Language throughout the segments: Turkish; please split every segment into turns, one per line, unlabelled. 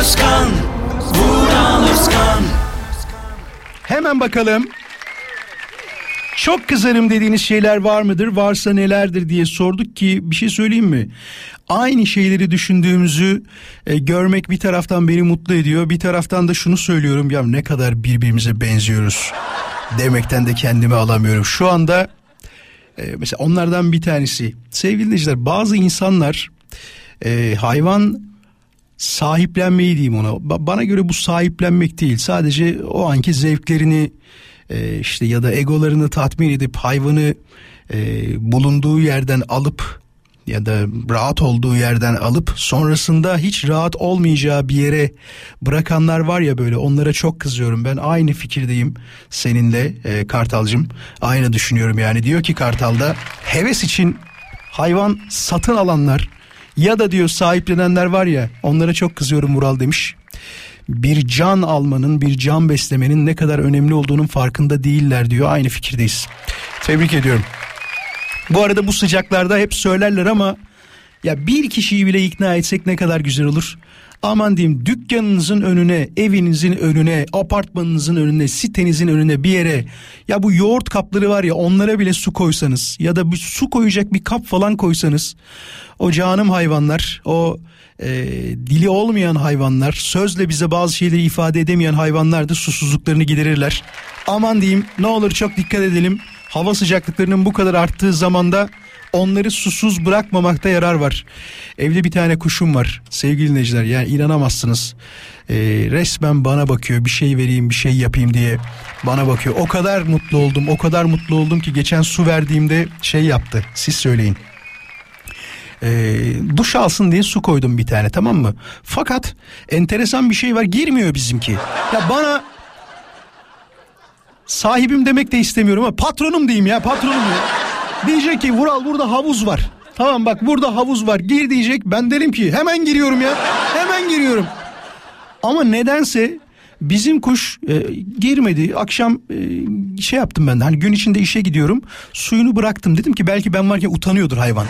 Özkan Vural Özkan
Hemen bakalım. Çok kızarım dediğiniz şeyler var mıdır? Varsa nelerdir diye sorduk ki bir şey söyleyeyim mi? Aynı şeyleri düşündüğümüzü e, görmek bir taraftan beni mutlu ediyor. Bir taraftan da şunu söylüyorum ya ne kadar birbirimize benziyoruz demekten de kendimi alamıyorum. Şu anda e, mesela onlardan bir tanesi sevgili dinleyiciler bazı insanlar e, hayvan sahiplenmeyi diyeyim ona. Ba- Bana göre bu sahiplenmek değil. Sadece o anki zevklerini e, işte ya da egolarını tatmin edip hayvanı e, bulunduğu yerden alıp ya da rahat olduğu yerden alıp sonrasında hiç rahat olmayacağı bir yere bırakanlar var ya böyle onlara çok kızıyorum. Ben aynı fikirdeyim seninle e, Kartalcığım. Aynı düşünüyorum yani. Diyor ki Kartal'da heves için hayvan satın alanlar ya da diyor sahiplenenler var ya onlara çok kızıyorum Mural demiş. Bir can almanın, bir can beslemenin ne kadar önemli olduğunun farkında değiller diyor. Aynı fikirdeyiz. Tebrik ediyorum. Bu arada bu sıcaklarda hep söylerler ama ya bir kişiyi bile ikna etsek ne kadar güzel olur. Aman diyeyim dükkanınızın önüne, evinizin önüne, apartmanınızın önüne, sitenizin önüne bir yere ya bu yoğurt kapları var ya onlara bile su koysanız ya da bir su koyacak bir kap falan koysanız o canım hayvanlar, o e, dili olmayan hayvanlar, sözle bize bazı şeyleri ifade edemeyen hayvanlar da susuzluklarını giderirler. Aman diyeyim ne olur çok dikkat edelim. Hava sıcaklıklarının bu kadar arttığı zamanda onları susuz bırakmamakta yarar var. Evde bir tane kuşum var sevgili dinleyiciler yani inanamazsınız. Ee, resmen bana bakıyor bir şey vereyim bir şey yapayım diye bana bakıyor. O kadar mutlu oldum o kadar mutlu oldum ki geçen su verdiğimde şey yaptı siz söyleyin. Ee, duş alsın diye su koydum bir tane tamam mı? Fakat enteresan bir şey var girmiyor bizimki. Ya bana sahibim demek de istemiyorum ama patronum diyeyim ya patronum ya. Diyecek ki Vural burada havuz var. Tamam bak burada havuz var gir diyecek. Ben derim ki hemen giriyorum ya hemen giriyorum. Ama nedense bizim kuş e, girmedi. Akşam e, şey yaptım ben de hani gün içinde işe gidiyorum. Suyunu bıraktım. Dedim ki belki ben varken utanıyordur hayvan.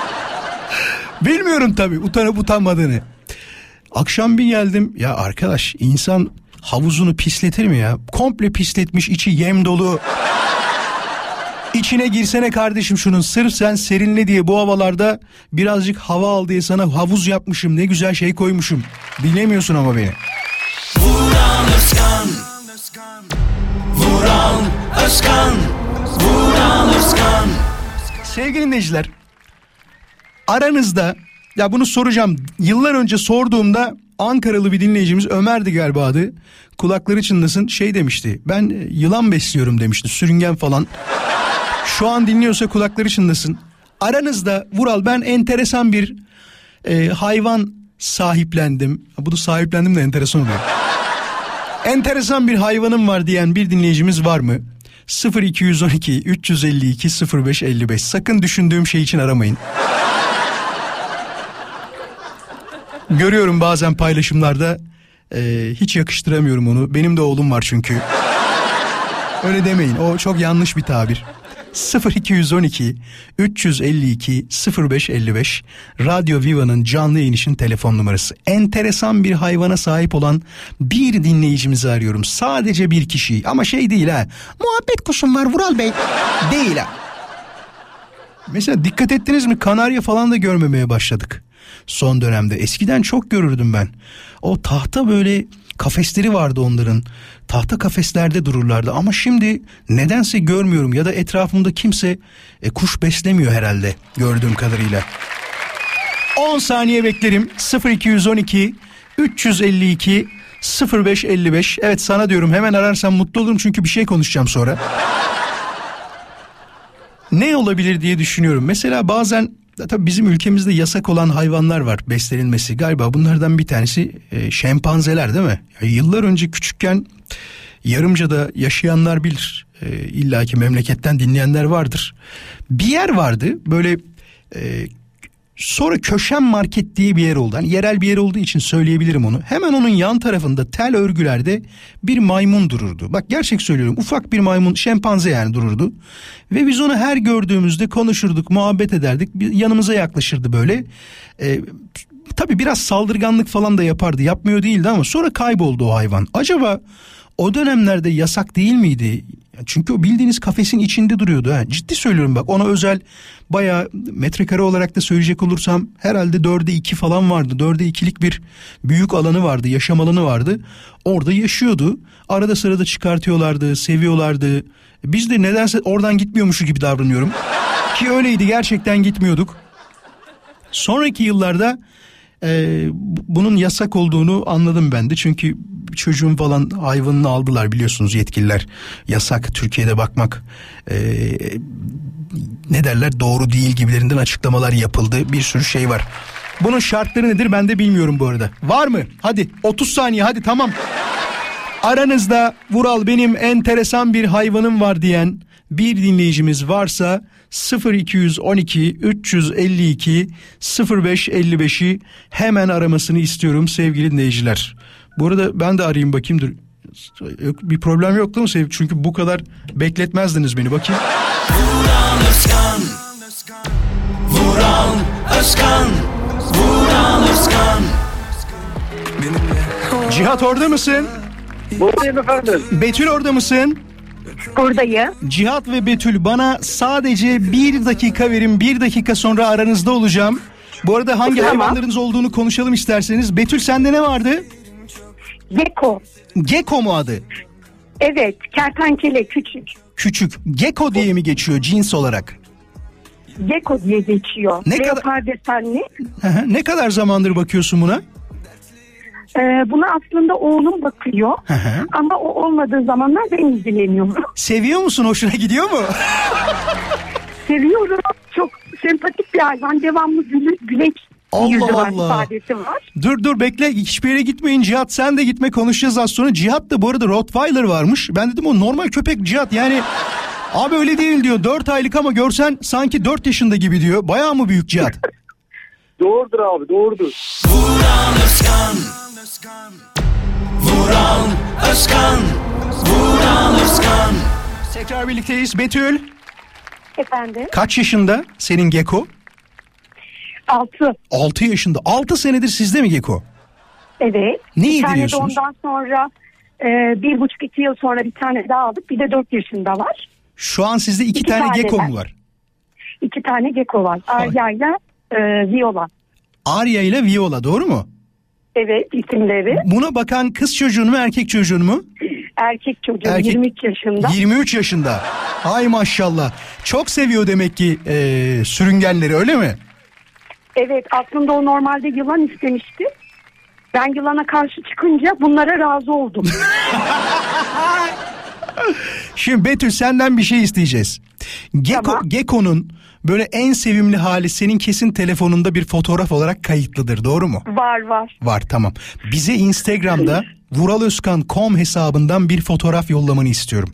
Bilmiyorum tabii utanıp utanmadığını. Akşam bir geldim ya arkadaş insan havuzunu pisletir mi ya? Komple pisletmiş içi yem dolu. İçine girsene kardeşim şunun. Sırf sen serinle diye bu havalarda birazcık hava al diye sana havuz yapmışım. Ne güzel şey koymuşum. Dinlemiyorsun ama beni.
Vural Özkan. Vural Özkan. Vural Özkan.
Sevgili dinleyiciler aranızda ya bunu soracağım. Yıllar önce sorduğumda Ankaralı bir dinleyicimiz Ömer'di galiba adı. Kulakları çınlasın şey demişti. Ben e, yılan besliyorum demişti. Sürüngen falan şu an dinliyorsa kulakları çınlasın aranızda Vural ben enteresan bir e, hayvan sahiplendim bu da sahiplendim de enteresan oluyor enteresan bir hayvanım var diyen bir dinleyicimiz var mı? 0212 352 0555 sakın düşündüğüm şey için aramayın. Görüyorum bazen paylaşımlarda e, hiç yakıştıramıyorum onu. Benim de oğlum var çünkü. Öyle demeyin o çok yanlış bir tabir. 0212 352 0555 Radyo Viva'nın canlı yayın için telefon numarası. Enteresan bir hayvana sahip olan bir dinleyicimizi arıyorum. Sadece bir kişi ama şey değil ha. Muhabbet kuşum var Vural Bey. değil ha. Mesela dikkat ettiniz mi kanarya falan da görmemeye başladık son dönemde. Eskiden çok görürdüm ben. O tahta böyle kafesleri vardı onların. Tahta kafeslerde dururlardı ama şimdi nedense görmüyorum ya da etrafımda kimse e, kuş beslemiyor herhalde gördüğüm kadarıyla. 10 saniye beklerim 0212 352 0555 evet sana diyorum hemen ararsan mutlu olurum çünkü bir şey konuşacağım sonra. ne olabilir diye düşünüyorum. Mesela bazen tabii bizim ülkemizde yasak olan hayvanlar var beslenilmesi. Galiba bunlardan bir tanesi e, şempanzeler değil mi? Ya yıllar önce küçükken Yarımca'da yaşayanlar bilir. E, İlla ki memleketten dinleyenler vardır. Bir yer vardı böyle e, sonra Köşem Market diye bir yer oldu. Hani yerel bir yer olduğu için söyleyebilirim onu. Hemen onun yan tarafında tel örgülerde bir maymun dururdu. Bak gerçek söylüyorum ufak bir maymun şempanze yani dururdu. Ve biz onu her gördüğümüzde konuşurduk muhabbet ederdik. Yanımıza yaklaşırdı böyle. Ee, tabii biraz saldırganlık falan da yapardı. Yapmıyor değildi ama sonra kayboldu o hayvan. Acaba o dönemlerde yasak değil miydi? Çünkü o bildiğiniz kafesin içinde duruyordu. Ha. Ciddi söylüyorum bak ona özel bayağı metrekare olarak da söyleyecek olursam herhalde dörde iki falan vardı. Dörde ikilik bir büyük alanı vardı, yaşam alanı vardı. Orada yaşıyordu. Arada sırada çıkartıyorlardı, seviyorlardı. Biz de nedense oradan gitmiyormuşu gibi davranıyorum. Ki öyleydi gerçekten gitmiyorduk. Sonraki yıllarda e, bunun yasak olduğunu anladım ben de. Çünkü çocuğun falan hayvanını aldılar biliyorsunuz yetkililer. Yasak Türkiye'de bakmak e, ne derler doğru değil gibilerinden açıklamalar yapıldı. Bir sürü şey var. Bunun şartları nedir ben de bilmiyorum bu arada. Var mı? Hadi 30 saniye hadi tamam. Aranızda Vural benim enteresan bir hayvanım var diyen bir dinleyicimiz varsa 0212 352 0555'i hemen aramasını istiyorum sevgili dinleyiciler. Bu arada ben de arayayım bakayım dur. Yok, bir problem yok değil mi sevgili? Çünkü bu kadar bekletmezdiniz beni bakayım.
Vural Özkan Vural Özkan Vural Özkan
Cihat orada mısın?
Buradayım efendim.
Betül orada mısın?
Buradayım.
Cihat ve Betül bana sadece bir dakika verin. Bir dakika sonra aranızda olacağım. Bu arada hangi
Tamam.
hayvanlarınız olduğunu konuşalım isterseniz. Betül sende ne vardı?
Gecko.
Gecko mu adı?
Evet, kertenkele küçük.
Küçük. Gecko diye mi geçiyor cins olarak?
Gecko diye geçiyor.
Ne kadar-
Leopar desenli.
Hı hı. ne kadar zamandır bakıyorsun buna?
Ee, buna aslında oğlum bakıyor.
Hı hı.
Ama o olmadığı zamanlar ben ilgileniyorum.
Seviyor musun? Hoşuna gidiyor mu?
Seviyorum. Çok sempatik bir hayvan. Devamlı gülü, güleç
Allah
yüzü var,
Allah.
var.
dur dur bekle hiçbir yere gitmeyin Cihat sen de gitme konuşacağız az sonra. Cihat da bu arada Rottweiler varmış. Ben dedim o normal köpek Cihat yani abi öyle değil diyor 4 aylık ama görsen sanki 4 yaşında gibi diyor. Bayağı mı büyük Cihat?
Doğrudur abi doğrudur.
Vural Özkan Vural Özkan Vural Özkan
Tekrar birlikteyiz. Betül
Efendim?
kaç yaşında senin Geko?
Altı.
6 yaşında. 6 senedir sizde mi Geko?
Evet.
Ne
bir tane de
yediriyorsunuz?
ondan sonra e, bir buçuk iki yıl sonra bir tane daha aldık. Bir de dört yaşında var.
Şu an sizde 2
İki
tane
tane
Geko
var.
mu var?
İki tane gecko var.
Hay.
Arya ile e, Viola.
Arya ile Viola doğru mu?
Evet isimleri.
Buna bakan kız çocuğun mu erkek çocuğun mu?
Erkek çocuğu
Erkek.
23 yaşında.
23 yaşında. Ay maşallah. Çok seviyor demek ki e, sürüngenleri öyle mi?
Evet aslında o normalde yılan istemişti. Ben yılana karşı çıkınca bunlara razı oldum.
Şimdi Betül senden bir şey isteyeceğiz. Geko,
Tamam.
Geko'nun böyle en sevimli hali senin kesin telefonunda bir fotoğraf olarak kayıtlıdır doğru mu?
var var.
Var tamam. Bize Instagram'da vuraloskan.com hesabından bir fotoğraf yollamanı istiyorum.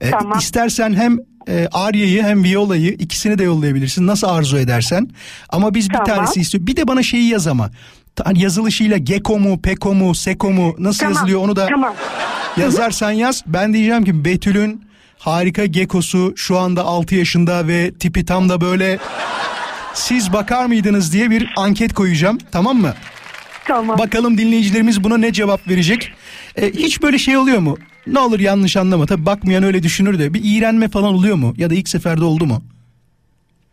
Ee,
Tamam.
İstersen hem e, Arya'yı hem Viola'yı ikisini de yollayabilirsin nasıl arzu edersen. Ama biz bir
Tamam.
tanesi istiyor. Bir de bana şeyi yaz ama. Hani yazılışıyla Geko mu, Peko mu, Seko mu nasıl
Tamam.
yazılıyor onu da
Tamam.
yazarsan yaz. Ben diyeceğim ki Betül'ün harika Gekosu şu anda 6 yaşında ve tipi tam da böyle siz bakar mıydınız diye bir anket koyacağım tamam mı?
Tamam.
Bakalım dinleyicilerimiz buna ne cevap verecek? E, hiç böyle şey oluyor mu? Ne olur yanlış anlama. Tabii bakmayan öyle düşünür de bir iğrenme falan oluyor mu? Ya da ilk seferde oldu mu?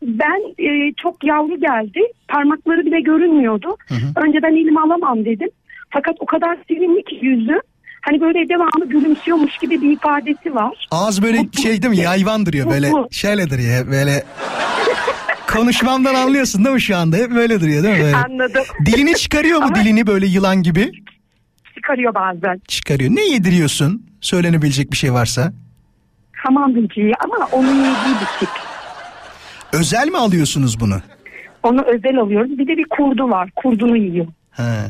Ben e, çok yavru geldi. Parmakları bile görünmüyordu. Önceden elime alamam dedim. Fakat o kadar sevimli ki yüzü. Hani böyle devamlı gülümsüyormuş gibi bir ifadesi var.
Ağız böyle şey değil mi? Yayvandır ya böyle.
Mutlu.
Şöyledir ya böyle. Konuşmamdan anlıyorsun değil mi şu anda? Hep böyle duruyor değil mi? Böyle.
Anladım.
Dilini çıkarıyor mu
Ama-
dilini böyle yılan gibi?
Çıkarıyor bazen.
Çıkarıyor. Ne yediriyorsun? Söylenebilecek bir şey varsa.
Hamam böceği ama onun yediği bir tip.
Özel mi alıyorsunuz bunu?
Onu özel alıyoruz. Bir de bir kurdu var. Kurdunu yiyor.
Ha.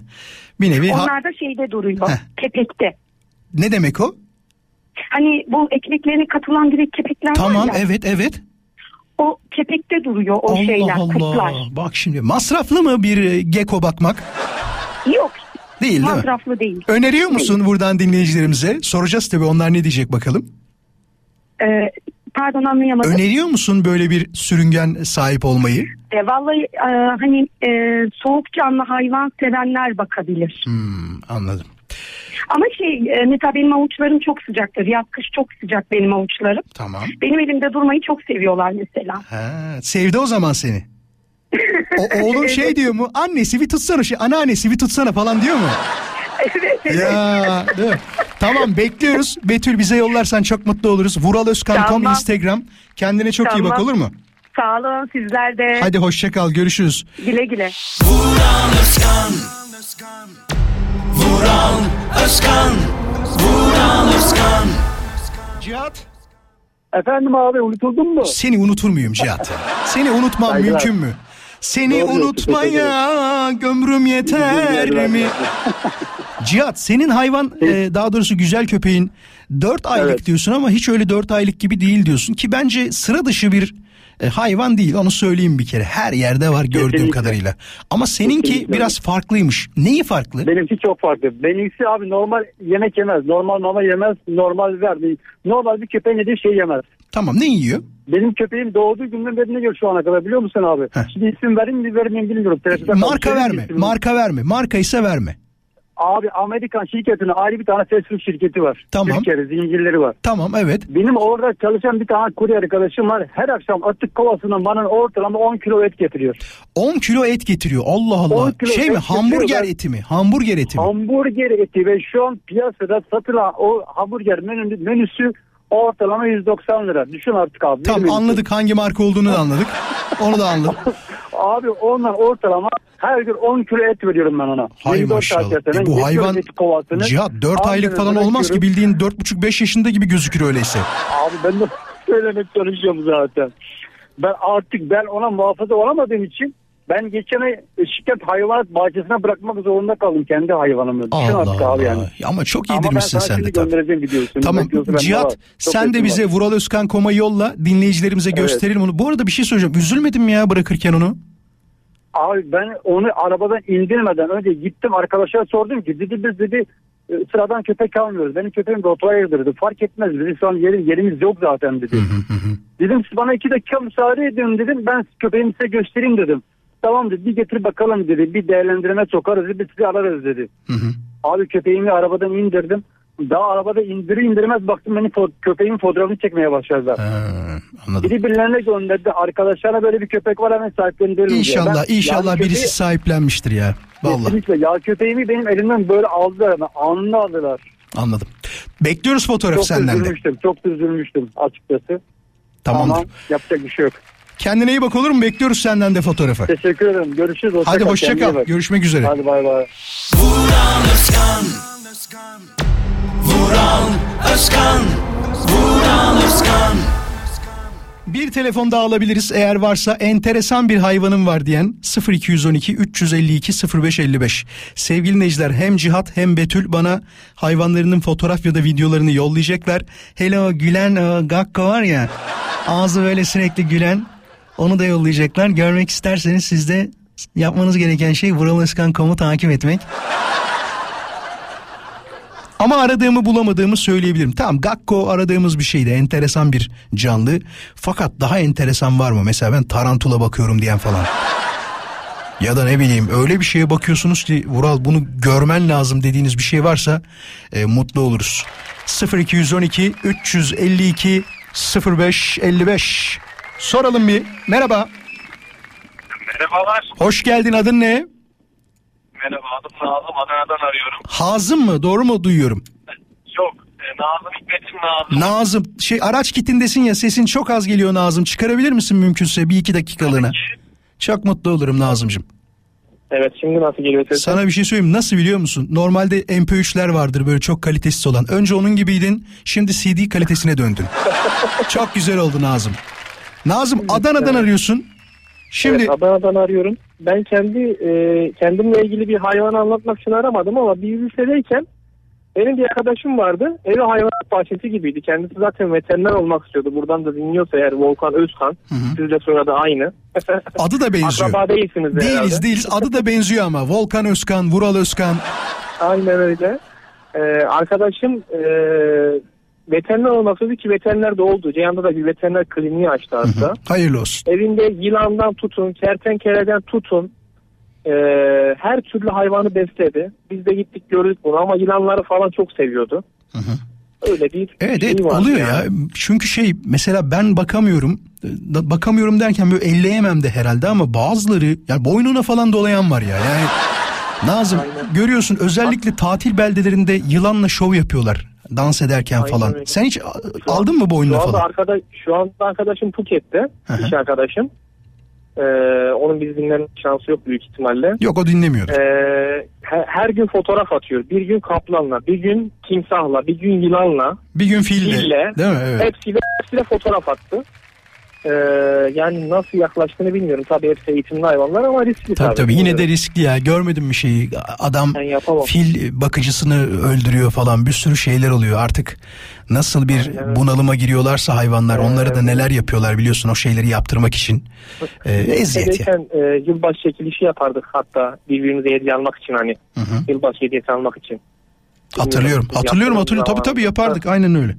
Bir nevi
Onlar da şeyde duruyor.
Heh.
Kepekte.
Ne demek o?
Hani bu ekmeklerine katılan direkt kepekler
Tamam
var ya.
evet evet.
O kepekte duruyor o
Allah
şeyler,
Allah.
kurtlar.
Bak şimdi masraflı mı bir e, geko bakmak?
Yok.
Değil değil mi?
Masraflı değil.
Öneriyor musun buradan dinleyicilerimize? Soracağız tabii onlar ne diyecek bakalım.
Ee, Pardon anlayamadım.
Öneriyor musun böyle bir sürüngen sahip olmayı?
E, vallahi e, hani e, soğuk canlı hayvan sevenler bakabilir.
Hmm, anladım.
Ama şey e, mesela benim avuçlarım çok sıcaktır. Yaz kış çok sıcak benim avuçlarım.
Tamam.
Benim elimde durmayı çok seviyorlar mesela.
Ha, sevdi o zaman seni. O, oğlum şey diyor mu? Annesi bir tutsana şey, anneannesi bir tutsana falan diyor mu?
evet evet.
Ya, değil mi? Tamam bekliyoruz. Betül bize yollarsan çok mutlu oluruz. Vuralözkan.com
Tamam.
Instagram. Kendine çok iyi bak
Tamam.
olur mu?
Sağ olun sizler de.
Hadi hoşça kal görüşürüz.
Güle güle.
Vural Özkan Vural Özkan Vural Özkan
Cihat.
Efendim abi unutuldun mu?
Seni unutur muyum Cihat? Seni unutmam
Saygılar.
mümkün mü? Seni
Doğru
unutmaya gömrüm yeter mi? Cihat senin hayvan e, daha doğrusu güzel köpeğin 4 aylık
Evet.
diyorsun ama hiç öyle 4 aylık gibi değil diyorsun ki bence sıra dışı bir e, hayvan değil onu söyleyeyim bir kere. Her yerde var gördüğüm
Kesinlikle.
kadarıyla. Ama seninki
Kesinlikle.
biraz farklıymış. Neyi farklı?
Benimki çok farklı. Benimkisi abi normal yemek yemez. Normal mama yemez. Normal verdi. Normal bir köpeğin yediği şey yemez.
Tamam ne yiyor?
Benim köpeğim doğduğu günden beri ne yiyor şu ana kadar biliyor musun abi?
Heh.
Şimdi isim vereyim mi vermeyeyim bilmiyorum. Telefonda
Marka verme. Marka verme. Marka ise verme.
Abi Amerikan şirketine ayrı bir tane fast food şirketi var.
Tamam.
Türkiye'de zincirleri var.
Tamam evet.
Benim orada çalışan bir tane kurye arkadaşım var. Her akşam atık kovasından bana ortalama 10 kilo et getiriyor.
10 kilo et getiriyor. Allah
10
Allah. Şey mi hamburger
Ben-
eti mi? Hamburger eti mi?
Hamburger eti ve şu an piyasada satılan o hamburger menü, menüsü ortalama 190 lira. Düşün artık abi.
Tamam anladık hangi marka olduğunu da anladık. Onu da anladık.
Abi ondan ortalama her gün 10 kilo et veriyorum ben ona.
Hay
24
maşallah. E bu hayvan. Cihat 4
Abi
aylık falan olmaz ki bildiğin 4,5-5 yaşında gibi gözükür öyleyse.
Abi ben de söylemek çalışıyorum zaten. Ben artık ben ona muhafaza olamadığım için ben geçen ay şirket hayvanat bahçesine bırakmak zorunda kaldım kendi hayvanımı. Düşün
Allah
artık
Allah.
abi yani.
Ama çok yedirmişsin sen de tabii. Tamam. Cihat sen de bize. Vural Özkan Kom'a yolla dinleyicilerimize
Evet.
gösterelim onu. Bu arada bir şey söyleyeceğim. Üzülmedin mi ya bırakırken onu?
Abi ben onu arabadan indirmeden önce gittim arkadaşlara sordum ki dedi biz dedi e, sıradan köpek almıyoruz. Benim köpeğim Rottweiler'dır dedi. Fark etmez dedi. Şu an yeri, yerimiz yok zaten dedi. dedim siz bana iki dakika müsaade edin dedim. Ben köpeğimi size göstereyim dedim. Tamam dedi bir getir bakalım dedi. Bir değerlendirme sokarız dedi. Sizi ararız dedi.
Hı hı.
Abi köpeğimi arabadan indirdim. Daha arabada indirir indirmez baktım beni fo- köpeğimin fotoğrafını çekmeye başladılar.
Anladım.
Biri birilerine gönderdi. Arkadaşlarına böyle bir köpek var hemen sahiplendirelim diye.
İnşallah
Ben-
inşallah
yani
birisi
köpeği-
sahiplenmiştir ya. Vallahi
Kesinlikle. Ya köpeğimi benim elimden böyle aldılar. hemen, Anında aldılar.
anladım. Bekliyoruz fotoğraf
Çok
senden de.
üzülmüştüm. Çok üzülmüştüm açıkçası.
Tamamdır.
Ama yapacak bir şey yok.
Kendine iyi bak olur mu? Bekliyoruz senden de fotoğrafı.
Teşekkür ederim. Görüşürüz. Hoşça
Hadi
kal,
hoşça kal. Görüşmek üzere.
Hadi bay bay.
Vural Özkan Vural Özkan Vural Özkan
Bir telefon daha alabiliriz eğer varsa enteresan bir hayvanım var diyen 0212 352 0555. Sevgili dinleyiciler hem Cihat hem Betül bana hayvanlarının fotoğraf ya da videolarını yollayacaklar. Hele o gülen o Gakko var ya ağzı böyle sürekli gülen onu da yollayacaklar. Görmek isterseniz siz de yapmanız gereken şey vuralaskan.com'u takip etmek. Ama aradığımı bulamadığımı söyleyebilirim. Tamam Gakko aradığımız bir şeydi. Enteresan bir canlı. Fakat daha enteresan var mı? Mesela ben tarantula bakıyorum diyen falan. Ya da ne bileyim öyle bir şeye bakıyorsunuz ki Vural bunu görmen lazım dediğiniz bir şey varsa e, mutlu oluruz. 0212 352 0555 Soralım bir. Merhaba.
Merhabalar.
Hoş geldin. Adın ne?
Merhaba adım Nazım Adana'dan arıyorum.
Hazım mı? Doğru mu duyuyorum?
Yok e, Nazım Hikmet'im Nazım.
Nazım şey araç kitindesin ya sesin çok az geliyor Nazım. Çıkarabilir misin mümkünse bir iki dakikalığına? Çok mutlu olurum Nazımcığım.
Evet şimdi nasıl geliyor sesim?
Sana bir şey söyleyeyim nasıl biliyor musun? Normalde MP3'ler vardır böyle çok kalitesiz olan. Önce onun gibiydin şimdi CD kalitesine döndün. çok güzel oldu Nazım. Nazım Adana'dan arıyorsun. Şimdi
Evet, Adana'dan arıyorum. Ben kendi e, kendimle ilgili bir hayvan anlatmak için aramadım ama bir lisedeyken benim bir arkadaşım vardı. Evi hayvanat bahçesi gibiydi. Kendisi zaten veteriner olmak istiyordu. Buradan da dinliyorsa eğer Volkan Özkan.
Hı hı.
Sizle sonra da aynı.
adı da benziyor.
Akraba değilsiniz
Değiliz
herhalde.
değiliz adı da benziyor ama. Volkan Özkan, Vural Özkan.
Aynen öyle. Ee, arkadaşım e, veteriner olması ki veteriner de oldu. Ceyhan'da da bir veteriner kliniği açtı hatta.
Hayırlı olsun.
Evinde yılandan tutun, kertenkeleden tutun. e, her türlü hayvanı besledi. Biz de gittik gördük bunu ama yılanları falan çok seviyordu. Öyle bir
Evet
şey
evet
var
oluyor
yani.
ya. Çünkü şey mesela ben bakamıyorum. Bakamıyorum derken böyle elleyemem de herhalde ama bazıları yani boynuna falan dolayan var ya. Yani Nazım görüyorsun özellikle tatil beldelerinde yılanla şov yapıyorlar. Dans ederken
Aynen
falan.
öyle.
Sen hiç
Şu an-
aldın mı boynuna
Şu
falan?
arkadaş, şu anda arkadaşım Phuket'te.
hı.
iş arkadaşım. Ee, onun bizi dinleme şansı yok büyük ihtimalle.
Yok o dinlemiyor.
Ee, her, her gün fotoğraf atıyor. Bir gün kaplanla, bir gün timsahla, bir gün yılanla,
Bir gün fille.
fille.
Değil mi? Evet.
hepsiyle, hepsiyle fotoğraf attı. Ee, yani nasıl yaklaştığını bilmiyorum. Tabii hepsi eğitimli hayvanlar ama riskli
Tabii tabii yine de riskli ya. Görmedin mi şeyi? Adam fil bakıcısını öldürüyor falan bir sürü şeyler oluyor artık. Nasıl bir
Aynen.
bunalıma giriyorlarsa hayvanlar onlara da
Evet.
neler yapıyorlar biliyorsun o şeyleri yaptırmak için. Ee, eziyet ya.
Lisedeyken e, yılbaşı çekilişi yapardık hatta birbirimize hediye almak için hani.
Hı hı.
Yılbaşı hediyesi almak için.
Hatırlıyorum.
Bilmiyorum,
Hatırlıyorum hatırlıyorum. Tabii tabii yapardık. Aynen öyle.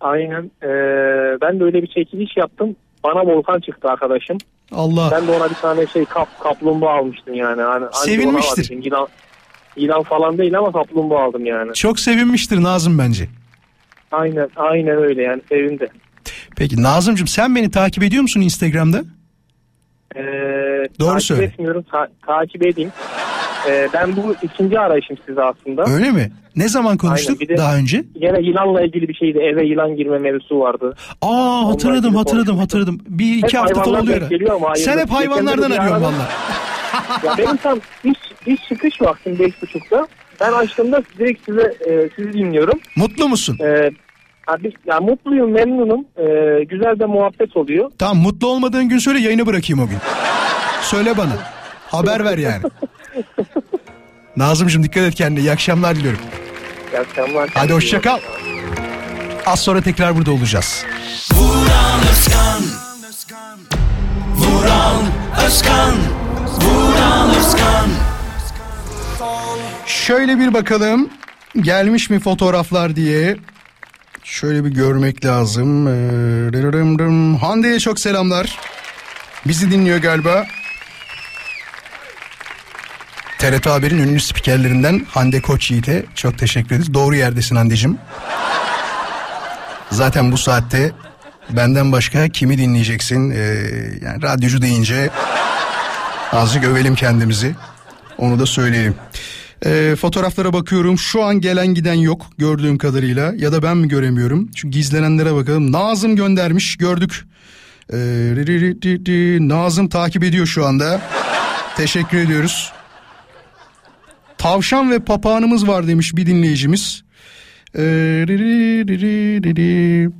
Aynen. Ee, ben de öyle bir çekiliş yaptım. Bana volkan çıktı arkadaşım.
Allah.
Ben de ona bir tane şey kap kaplumbağa almıştım yani. Hani anca
Sevinmiştir.
Yılan, yılan falan değil ama kaplumbağa aldım yani.
Çok sevinmiştir Nazım bence.
Aynen aynen öyle yani sevindi.
Peki Nazımcığım sen beni takip ediyor musun Instagram'da?
Ee,
Doğru
takip
söyle.
etmiyorum. ta- takip edeyim. Ee, ben bu ikinci arayışım size aslında.
Öyle mi? Ne zaman konuştuk
Aynen, bir de-
daha önce?
Gene yılanla ilgili bir şeydi. Eve yılan girme mevzusu vardı.
Aa hatırladım
ilgili
hatırladım
konuşmuştuk.
hatırladım. Bir iki
Hep
hafta falan
hayvanlar
oluyor.
denk geliyor ama hayırdır.
Sen hep hayvanlardan
bir
arıyorsun
aradım.
valla.
Ya benim tam iş, iş çıkış vaktim beş buçukta. Ben açtığımda direkt size e, sizi dinliyorum.
Mutlu musun?
E, abi, ya mutluyum, memnunum. E, güzel de muhabbet oluyor.
Tamam mutlu olmadığın gün söyle yayını bırakayım o gün. Söyle bana. Haber ver yani. Nazımcığım dikkat et kendine. İyi akşamlar diliyorum.
İyi akşamlar.
Hadi hoşça kal. Az sonra tekrar burada olacağız.
Vuran Özkan Vuran Özkan Vuran Özkan
Şöyle bir bakalım. Gelmiş mi fotoğraflar diye. Şöyle bir görmek lazım. Ee. Hande'ye çok selamlar. Bizi dinliyor galiba. TRT Haber'in ünlü spikerlerinden Hande Koç Yiğit'e çok teşekkür ederiz. Doğru yerdesin Hande'cim. Zaten bu saatte benden başka kimi dinleyeceksin? Ee, yani radyocu deyince azıcık övelim kendimizi. Onu da söyleyelim. Ee, fotoğraflara bakıyorum. Şu an gelen giden yok gördüğüm kadarıyla. Ya da ben mi göremiyorum? Şu gizlenenlere bakalım. Nazım göndermiş gördük. Ee, ri- ri- ri- ri-. Nazım takip ediyor şu anda. Teşekkür ediyoruz. Tavşan ve papağanımız var demiş bir dinleyicimiz. Ri- ri- ri- ri- ri- ri.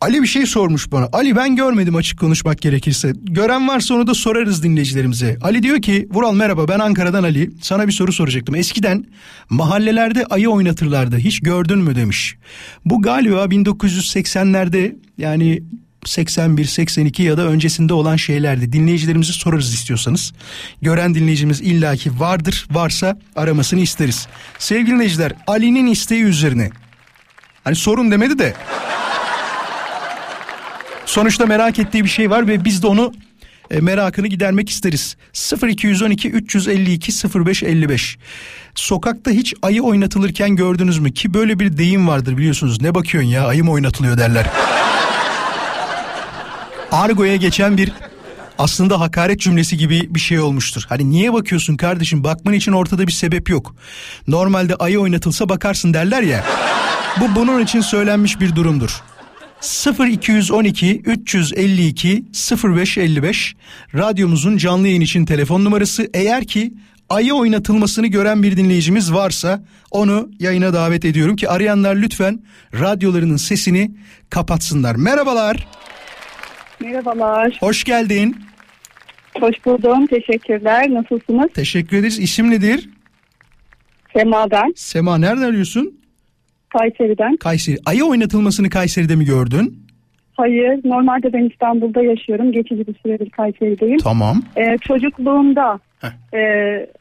Ali bir şey sormuş bana. Ali ben görmedim açık konuşmak gerekirse. Gören varsa onu da sorarız dinleyicilerimize. Ali diyor ki Vural merhaba ben Ankara'dan Ali. Sana bir soru soracaktım. Eskiden mahallelerde ayı oynatırlardı. Hiç gördün mü demiş. Bu galiba 1980'lerde yani 81, 82 ya da öncesinde olan şeylerdi. Dinleyicilerimize sorarız istiyorsanız. Gören dinleyicimiz illaki vardır. Varsa aramasını isteriz. Sevgili dinleyiciler Ali'nin isteği üzerine. Hani sorun demedi de Sonuçta merak ettiği bir şey var ve biz de onu e, merakını gidermek isteriz. 0212 352 0555. Sokakta hiç ayı oynatılırken gördünüz mü? Ki böyle bir deyim vardır biliyorsunuz. Ne bakıyorsun ya ayı mı oynatılıyor derler. Argo'ya geçen bir aslında hakaret cümlesi gibi bir şey olmuştur. Hani niye bakıyorsun kardeşim? Bakman için ortada bir sebep yok. Normalde ayı oynatılsa bakarsın derler ya. Bu bunun için söylenmiş bir durumdur. 0212 352 0555 radyomuzun canlı yayın için telefon numarası. Eğer ki ayı oynatılmasını gören bir dinleyicimiz varsa onu yayına davet ediyorum ki arayanlar lütfen radyolarının sesini kapatsınlar. Merhabalar,
Merhabalar,
hoş geldin.
hoş buldum. Teşekkürler. Nasılsınız?
Teşekkür ederiz. İsim nedir?
Sema ben,
Sema nereden arıyorsun?
Kayseri'den.
Kayseri. Ayı oynatılmasını Kayseri'de mi gördün?
Hayır, normalde ben İstanbul'da yaşıyorum. Geçici bir süredir Kayseri'deyim.
Tamam.
Ee, çocukluğumda e,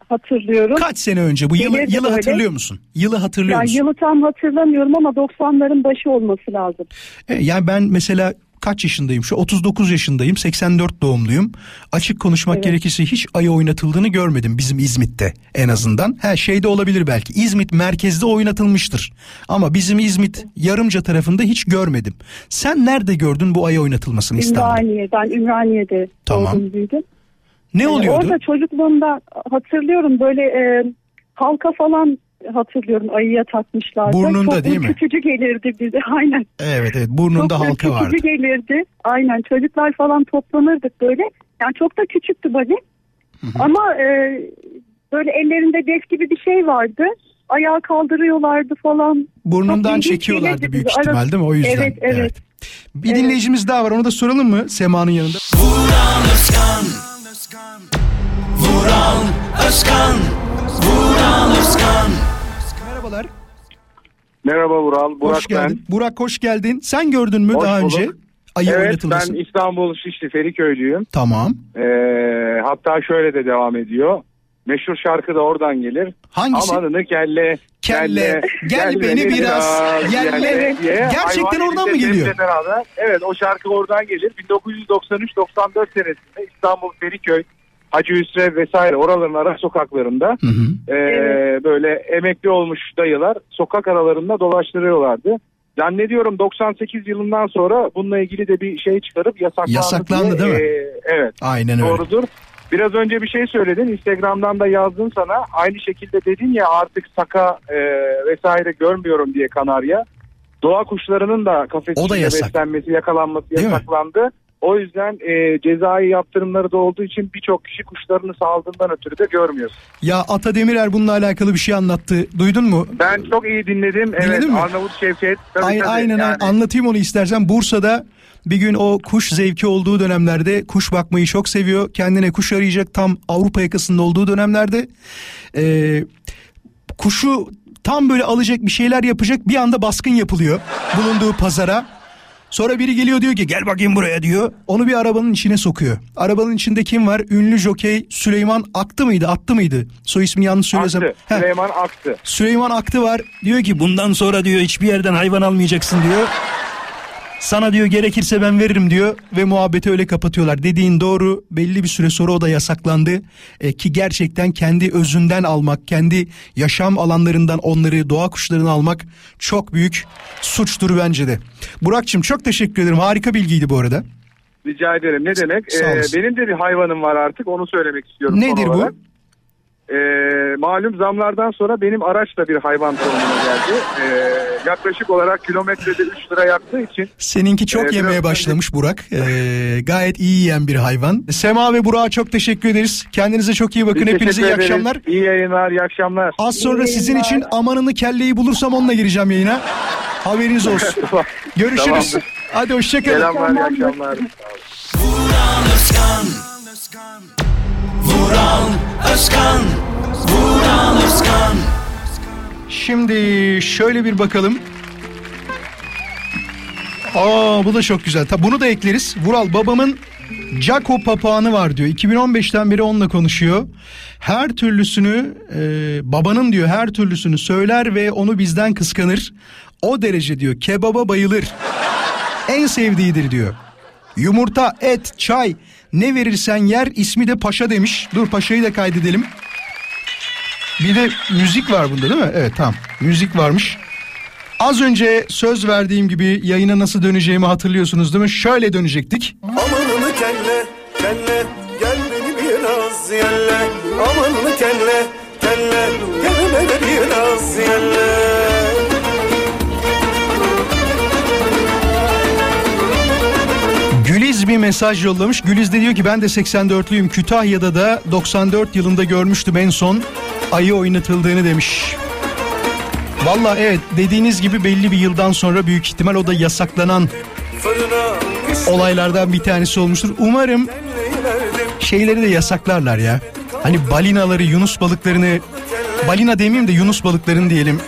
hatırlıyorum.
Kaç sene önce bu yılı,
Gelirdi
yılı
böyle.
hatırlıyor musun? Yılı hatırlıyor
Ya
musun?
yılı tam hatırlamıyorum ama 90'ların başı olması lazım.
E, Yani ben mesela kaç yaşındayım? Şu 39 yaşındayım. 84 doğumluyum. Açık konuşmak
Evet.
gerekirse hiç aya oynatıldığını görmedim bizim İzmit'te en azından. Her şeyde olabilir belki. İzmit merkezde oynatılmıştır. Ama bizim İzmit yarımca tarafında hiç görmedim. Sen nerede gördün bu aya oynatılmasını İstanbul'da?
Ümraniye. Ben Ümraniye'de
Tamam.
doğdum büyüdüm.
Ne
Ee,
oluyordu?
Orada çocukluğumda hatırlıyorum böyle e, halka falan hatırlıyorum ayıya takmışlardı.
Burnunda
Çok
değil mi?
ürkütücü gelirdi bize aynen.
Evet evet burnunda
çok
halka vardı.
ürkütücü gelirdi. Aynen çocuklar falan toplanırdık böyle. Yani çok da küçüktü body. Ama e, böyle ellerinde def gibi bir şey vardı. Ayağa kaldırıyorlardı falan.
Burnundan
Çok
çekiyorlardı büyük
bize.
ihtimal değil mi? O yüzden.
Evet, evet.
Bir
Evet.
dinleyicimiz daha var. Onu da soralım mı Sema'nın yanında?
Vural Özkan Vural Özkan Vural Özkan
Merhabalar.
Merhaba Vural, Burak
hoş geldin. Burak hoş geldin. Sen gördün mü
Hoş
daha
bulduk.
önce ayı
ben. Evet ben İstanbul Şişli Feriköylüyüm.
Tamam.
Ee, hatta şöyle de devam ediyor. Meşhur şarkı da oradan gelir.
Hangisi?
Amanını kelle,
Kelle, gel beni biraz, yelle. Gerçekten oradan mı geliyor?
Beraber. Evet o şarkı oradan gelir. 1993-94 senesinde İstanbul Feriköy, Hacı Hüsrev vesaire oraların ara sokaklarında
Hı hı.
ee, böyle emekli olmuş dayılar sokak aralarında dolaştırıyorlardı. Zannediyorum 98 yılından sonra bununla ilgili de bir şey çıkarıp yasaklandı.
Yasaklandı
diye.
değil mi?
Ee, evet
Aynen öyle.
doğrudur. Biraz önce bir şey söyledin. Instagram'dan da yazdın sana. Aynı şekilde dedin ya artık saka e, vesaire görmüyorum diye kanarya. Doğa kuşlarının da kafes
O da
içinde
yasak.
beslenmesi, yakalanması
Değil mi?
O yüzden e, cezai yaptırımları da olduğu için birçok kişi kuşlarını saldığından ötürü de görmüyorsun.
Ya Ata Demirer bununla alakalı bir şey anlattı. Duydun mu?
Ben çok iyi dinledim. evet
Dinledin mi?
Arnavut Şevket. Tabii,
Ay-
tabii.
aynen
Yani
anlatayım onu istersen. Bursa'da bir gün o kuş zevki olduğu dönemlerde kuş bakmayı çok seviyor. Kendine kuş arayacak tam Avrupa yakasında olduğu dönemlerde e, kuşu tam böyle alacak bir şeyler yapacak bir anda baskın yapılıyor bulunduğu pazara. Sonra biri geliyor diyor ki gel bakayım buraya diyor. Onu bir arabanın içine sokuyor. Arabanın içinde kim var? Ünlü jokey Süleyman Aktı mıydı? Attı mıydı? Soy ismini yanlış söylesem.
Aktı.
Heh.
Süleyman Aktı.
Süleyman Aktı var. Diyor ki bundan sonra diyor hiçbir yerden hayvan almayacaksın diyor. Sana diyor gerekirse ben veririm diyor ve muhabbeti öyle kapatıyorlar. Dediğin doğru belli bir süre sonra o da yasaklandı. E, ki gerçekten kendi özünden almak, kendi yaşam alanlarından onları doğa kuşlarını almak çok büyük suçtur bence de. Burak'cığım çok teşekkür ederim. Harika bilgiydi bu arada.
Rica ederim. Ne demek? Ee, benim de bir hayvanım var artık. Onu söylemek istiyorum.
Nedir bu?
olarak. Ee, malum zamlardan sonra benim araç da bir hayvan konumuna geldi. Ee, yaklaşık olarak kilometrede 3 lira yaktığı için
Seninki çok
Evet,
yemeye başlamış Burak. Ee, gayet iyi yiyen bir hayvan. Sema ve Burak'a çok teşekkür ederiz. Kendinize çok iyi bakın.
biz
Hepinize iyi
ederiz.
akşamlar.
İyi yayınlar, iyi akşamlar.
Az sonra
İyi
sizin
yayınlar.
için amanını kelleyi bulursam onunla gireceğim yayına. Haberiniz olsun. Görüşürüz.
Tamamdır.
Hadi hoşçakalın.
Selamlar, iyi akşamlar.
Özkan Vural Özkan Vural Özkan
Şimdi şöyle bir bakalım. Aa bu da çok güzel. Tabi bunu da ekleriz. Vural babamın Jaco papağanı var diyor. 2015'ten beri onunla konuşuyor. Her türlüsünü e, babanın diyor her türlüsünü söyler ve onu bizden kıskanır. O derece diyor kebaba bayılır. En sevdiğidir diyor. Yumurta, et, çay ne verirsen yer ismi de paşa demiş. Dur paşayı da kaydedelim. Bir de müzik var bunda değil mi? Evet tamam. Müzik varmış. Az önce söz verdiğim gibi yayına nasıl döneceğimi hatırlıyorsunuz değil mi? Şöyle dönecektik.
Amanını kelle, kelle, gel beni biraz yelle. Amanını kelle, kelle, gel beni biraz yelle.
Bir mesaj yollamış. Güliz de diyor ki ben de 84'lüyüm. Kütahya'da da 94 yılında görmüştüm en son ayı oynatıldığını demiş. Valla evet dediğiniz gibi belli bir yıldan sonra büyük ihtimal o da yasaklanan olaylardan bir tanesi olmuştur. Umarım şeyleri de yasaklarlar ya. Hani balinaları, yunus balıklarını, balina demeyeyim de yunus balıklarını diyelim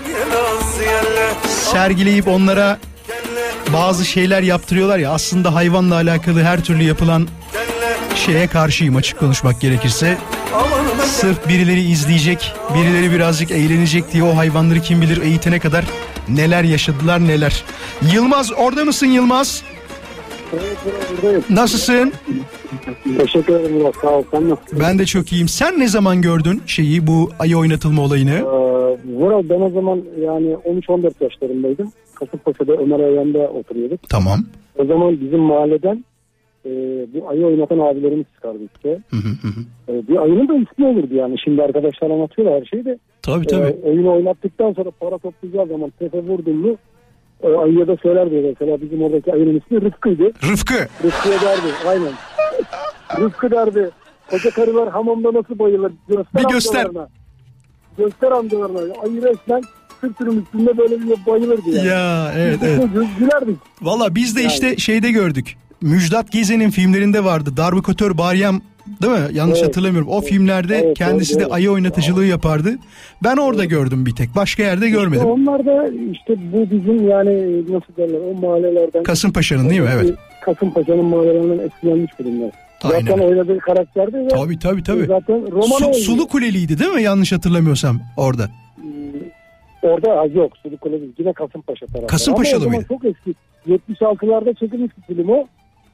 sergileyip onlara bazı şeyler yaptırıyorlar ya aslında hayvanla alakalı her türlü yapılan şeye karşıyım açık konuşmak gerekirse. Sırf birileri izleyecek, birileri birazcık eğlenecek diye o hayvanları kim bilir eğitene kadar neler yaşadılar neler. Yılmaz orada mısın Yılmaz?
Buradayım.
Nasılsın?
Teşekkür ederim Murat. Sağ ol. Sen nasılsın?
Ben de çok iyiyim. Sen ne zaman gördün şeyi bu ayı oynatılma olayını?
Ee, Murat ben o zaman yani 13-14 yaşlarındaydım. Kasımpaşa'da Ömer Ayhan'da oturuyorduk.
Tamam.
O zaman bizim mahalleden e, bu ayı oynatan abilerimiz çıkardı işte.
Hı hı hı hı.
E, bir ayının da ismi olurdu yani. Şimdi arkadaşlar anlatıyorlar her şeyi de.
Tabii
E,
tabii.
oyunu oynattıktan sonra para toplayacağı zaman tefe vurdun mu e, ayıya da söylerdi mesela bizim oradaki ayının ismi Rıfkı'ydı.
Rıfkı.
Rıfkı'ya derdi aynen. Rıfkı derdi. Koca karılar hamamda nasıl bayılır? Göster
Bir göster.
amcalarına. Göster amcalarına. Ayı resmen sırtının üstünde böyle bir bayılırdı yani.
Ya evet evet.
Gülerdik.
Valla biz de
Yani.
işte şeyde gördük. Müjdat Gezen'in filmlerinde vardı. Darbukatör Baryam değil mi? Yanlış
Evet.
hatırlamıyorum. O filmlerde
Evet,
kendisi
doğru,
de ayı oynatıcılığı yapardı. Ben orada gördüm bir tek. Başka yerde görmedim.
Onlar da işte bu bizim yani nasıl derler o mahallelerden.
Kasımpaşa'nın değil mi? Evet.
Kasımpaşa'nın mahallelerinden etkilenmiş filmler.
Aynen.
Zaten oynadığı karakterde ve
Tabii tabii tabii.
zaten roman
Su-. Sulu Kuleli'ydi değil mi? Yanlış hatırlamıyorsam orada.
Orada yok Sulu Kule değil. Yine Kasımpaşa tarafı.
Kasımpaşalı mıydı?
çok eski. 76'larda çekilmiş bir film o.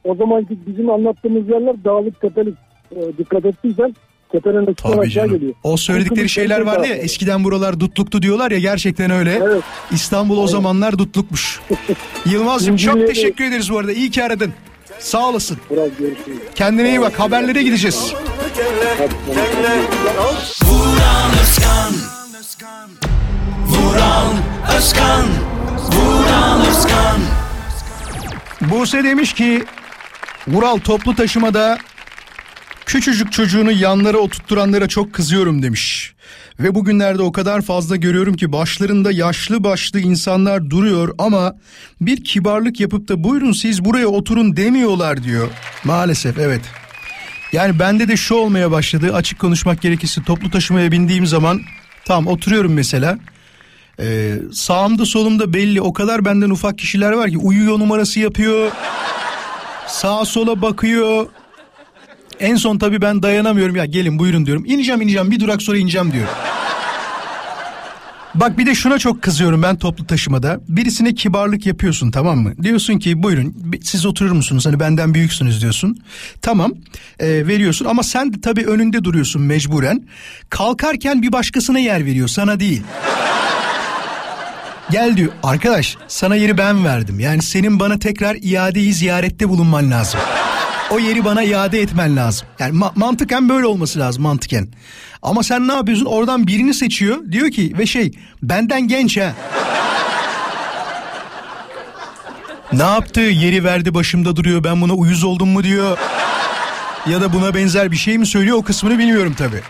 O zamanki bizim anlattığımız yerler dağlık tepelik. Ee, dikkat ettiysen tepenin
Tabii
aşağı geliyor.
O söyledikleri
Kılıç
şeyler vardı ya eskiden buralar dutluktu diyorlar ya gerçekten öyle.
Evet.
İstanbul o zamanlar dutlukmuş. Yılmaz'cığım çok teşekkür ederiz bu arada. İyi ki aradın. Sağ olasın.
Biraz görüşürüz.
Kendine iyi bak. Haberlere gideceğiz.
Kelle kelle al
Vuran Özkan Vuran Özkan
Buse demiş ki Vural toplu taşımada küçücük çocuğunu yanlara oturtturanlara çok kızıyorum demiş. Ve bugünlerde o kadar fazla görüyorum ki başlarında yaşlı başlı insanlar duruyor ama bir kibarlık yapıp da buyurun siz buraya oturun demiyorlar diyor. Maalesef evet. Yani bende de şu olmaya başladı açık konuşmak gerekirse toplu taşımaya bindiğim zaman tam oturuyorum mesela. Ee, sağımda solumda belli o kadar benden ufak kişiler var ki uyuyor numarası yapıyor. Sağa sola bakıyor. En son tabii ben dayanamıyorum ya gelin buyurun diyorum. İneceğim ineceğim bir durak sonra ineceğim diyor. Bak bir de şuna çok kızıyorum ben toplu taşımada. Birisine kibarlık yapıyorsun tamam mı? Diyorsun ki buyurun siz oturur musunuz? Hani benden büyüksünüz diyorsun. Tamam e, veriyorsun ama sen de tabii önünde duruyorsun mecburen. Kalkarken bir başkasına yer veriyor sana değil. Gel diyor arkadaş sana yeri ben verdim. Yani senin bana tekrar iadeyi ziyarette bulunman lazım. O yeri bana iade etmen lazım. Yani ma- mantıken böyle olması lazım mantıken. Ama sen ne yapıyorsun? Oradan birini seçiyor. Diyor ki ve şey benden genç ha. ne yaptı? Yeri verdi başımda duruyor. Ben buna uyuz oldum mu diyor. Ya da buna benzer bir şey mi söylüyor o kısmını bilmiyorum tabii.